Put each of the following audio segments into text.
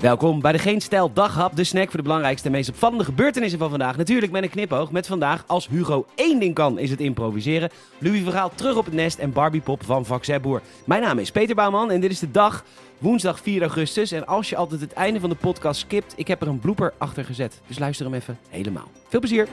Welkom bij de Geen Stijl Daghap, de snack voor de belangrijkste en meest opvallende gebeurtenissen van vandaag. Natuurlijk met een knipoog, met vandaag als Hugo één ding kan is het improviseren. Louis Vergaal terug op het nest en Barbie Pop van Vaxeboer. Mijn naam is Peter Bouwman en dit is de dag, woensdag 4 augustus. En als je altijd het einde van de podcast skipt, ik heb er een blooper achter gezet. Dus luister hem even helemaal. Veel plezier!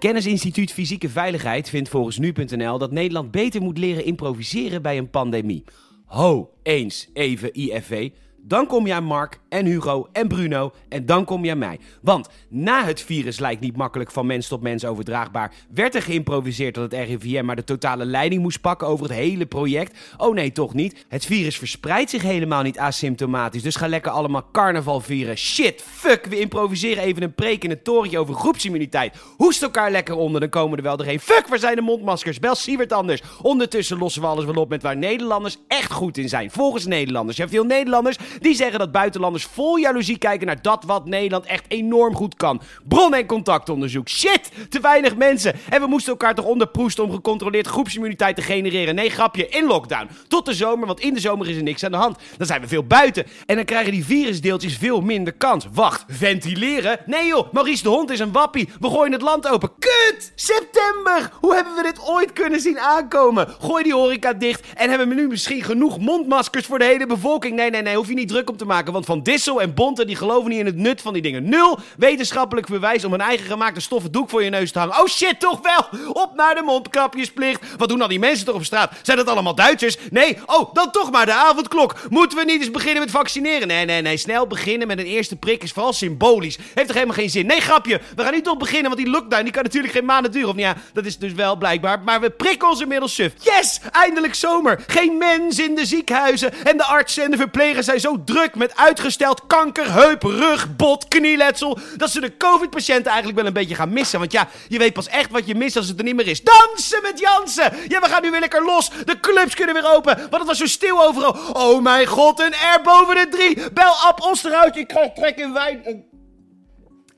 Kennisinstituut Fysieke Veiligheid vindt volgens nu.nl dat Nederland beter moet leren improviseren bij een pandemie. Ho, eens even IFV. Dan kom je Mark en Hugo en Bruno en dan kom je mij. Want na het virus lijkt niet makkelijk van mens tot mens overdraagbaar, werd er geïmproviseerd dat het RIVM maar de totale leiding moest pakken over het hele project. Oh nee, toch niet. Het virus verspreidt zich helemaal niet asymptomatisch, dus ga lekker allemaal carnaval vieren. Shit, fuck, we improviseren even een preek in het torentje over groepsimmuniteit. Hoest elkaar lekker onder, dan komen er wel doorheen. Fuck, waar zijn de mondmaskers? Bel Siewert anders. Ondertussen lossen we alles wel op met waar Nederlanders echt goed in zijn. Volgens Nederlanders. Je hebt veel Nederlanders die zeggen dat buitenlanders vol jaloezie kijken naar dat wat Nederland echt enorm goed kan. Bron- en contactonderzoek. Shit, te weinig mensen. En we moesten elkaar toch onderproesten om gecontroleerd groepsimmuniteit te genereren. Nee, grapje, in lockdown. Tot de zomer, want in de zomer is er niks aan de hand. Dan zijn we veel buiten. En dan krijgen die virusdeeltjes veel minder kans. Wacht, ventileren? Nee joh, Maurice de Hond is een wappie. We gooien het land open. Kut! September! Hoe hebben we dit ooit kunnen zien aankomen? Gooi die horeca dicht en hebben we nu misschien genoeg mondmaskers voor de hele bevolking? Nee, nee, nee, hoef je niet druk om te maken. Want Van Dissel en Bonte die geloven niet in het nut van die dingen. Nul wetenschappelijk bewijs om een eigen gemaakte stoffen doek voor je neus te hangen. Oh shit, toch wel! Op naar de mondkapjesplicht. Wat doen al die mensen toch op straat? Zijn dat allemaal Duitsers? Nee, oh, dan toch maar de avondklok. Moeten we niet eens beginnen met vaccineren? Nee, nee, nee. Snel beginnen met een eerste prik is vooral symbolisch. Heeft toch helemaal geen zin? Nee, grapje. We gaan niet toch beginnen, want die lockdown die kan natuurlijk geen maanden duren. Of ja, dat is dus wel blijkbaar. Maar we prikken ons inmiddels suf. Yes! Eindelijk zomer. Geen mens in de ziekenhuizen. En de artsen en de verplegers zijn zo druk met uitgesteld kanker, heup, rug, bot, knieletsel. Dat ze de COVID-patiënten eigenlijk wel een beetje gaan missen. Want ja, je weet pas echt wat je mist als het er niet meer is. Dansen met Jansen! Ja, we gaan nu weer lekker los. De clubs kunnen weer open. Want het was zo stil overal. Oh mijn god, een R boven de drie. Bel Ab Osterhout. Ik krijg trek in wijn.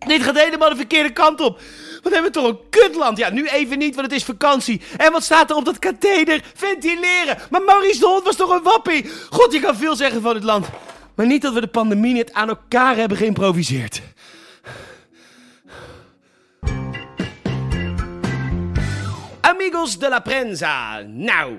Dit gaat helemaal de verkeerde kant op. Wat hebben we toch een kutland? Ja, nu even niet, want het is vakantie. En wat staat er op dat katheder? Ventileren. Maar Maurice de Hond was toch een wappie? God, je kan veel zeggen van dit land. Maar niet dat we de pandemie net aan elkaar hebben geïmproviseerd. Amigos de la prensa. Nou,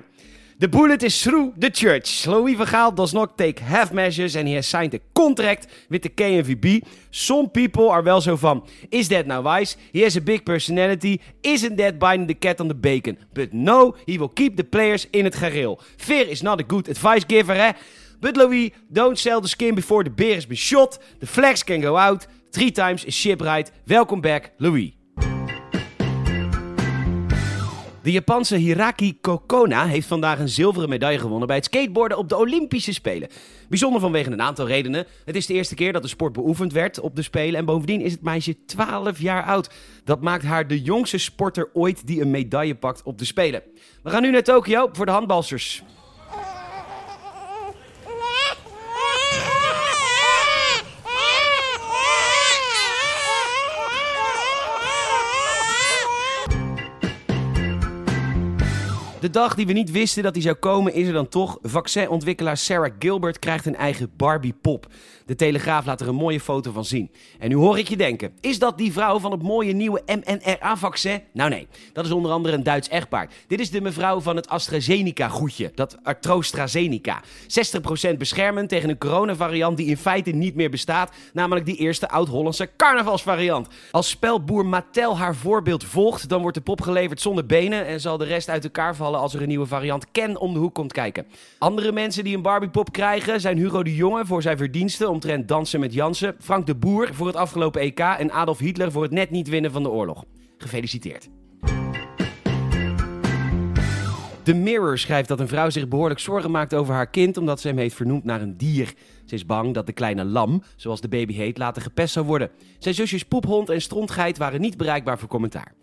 the bullet is through the church. Louis van Gaal does not take half measures and he has signed a contract with the KNVB. Some people are wel zo van, is that now wise? He has a big personality. Isn't that biting the cat on the bacon? But no, he will keep the players in het gareel. Fear is not a good advice giver, hè? But Louis, don't sell the skin before the bear has been shot. The flags can go out. Three times is ship right. Welcome back, Louis. De Japanse Hiraki Kokona heeft vandaag een zilveren medaille gewonnen bij het skateboarden op de Olympische Spelen. Bijzonder vanwege een aantal redenen. Het is de eerste keer dat de sport beoefend werd op de Spelen en bovendien is het meisje 12 jaar oud. Dat maakt haar de jongste sporter ooit die een medaille pakt op de Spelen. We gaan nu naar Tokio voor de handbalsters. De dag die we niet wisten dat die zou komen, is er dan toch. Vaccinontwikkelaar Sarah Gilbert krijgt een eigen Barbie-pop. De Telegraaf laat er een mooie foto van zien. En nu hoor ik je denken: is dat die vrouw van het mooie nieuwe mRNA-vaccin? Nou nee, dat is onder andere een Duits echtpaar. Dit is de mevrouw van het AstraZeneca-goedje, dat AstraZeneca. 60% beschermend tegen een coronavariant die in feite niet meer bestaat, namelijk die eerste oud-Hollandse carnavalsvariant. Als spelboer Mattel haar voorbeeld volgt, dan wordt de pop geleverd zonder benen en zal de rest uit elkaar als er een nieuwe variant Ken om de hoek komt kijken. Andere mensen die een Barbie-pop krijgen zijn Hugo de Jonge voor zijn verdiensten omtrent dansen met Jansen, Frank de Boer voor het afgelopen EK en Adolf Hitler voor het net niet winnen van de oorlog. Gefeliciteerd. The Mirror schrijft dat een vrouw zich behoorlijk zorgen maakt over haar kind omdat ze hem heeft vernoemd naar een dier. Ze is bang dat de kleine lam, zoals de baby heet, later gepest zou worden. Zijn zusjes Poephond en Strontgeit waren niet bereikbaar voor commentaar.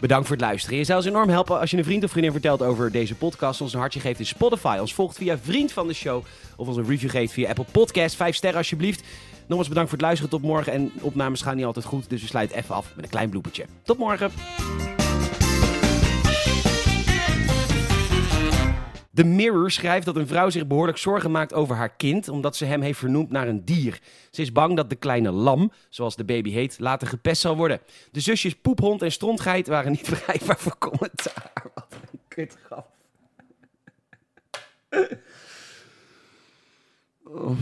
Bedankt voor het luisteren. Je zou ons enorm helpen als je een vriend of vriendin vertelt over deze podcast. Ons een hartje geeft in Spotify. Ons volgt via Vriend van de Show. Of ons een review geeft via Apple Podcast. Vijf sterren alsjeblieft. Nogmaals bedankt voor het luisteren. Tot morgen. En opnames gaan niet altijd goed. Dus we sluiten even af met een klein bloepertje. Tot morgen. The Mirror schrijft dat een vrouw zich behoorlijk zorgen maakt over haar kind, omdat ze hem heeft vernoemd naar een dier. Ze is bang dat de kleine lam, zoals de baby heet, later gepest zal worden. De zusjes Poephond en Strontgeit waren niet bereikbaar voor commentaar. Wat een kutgrap. Oh.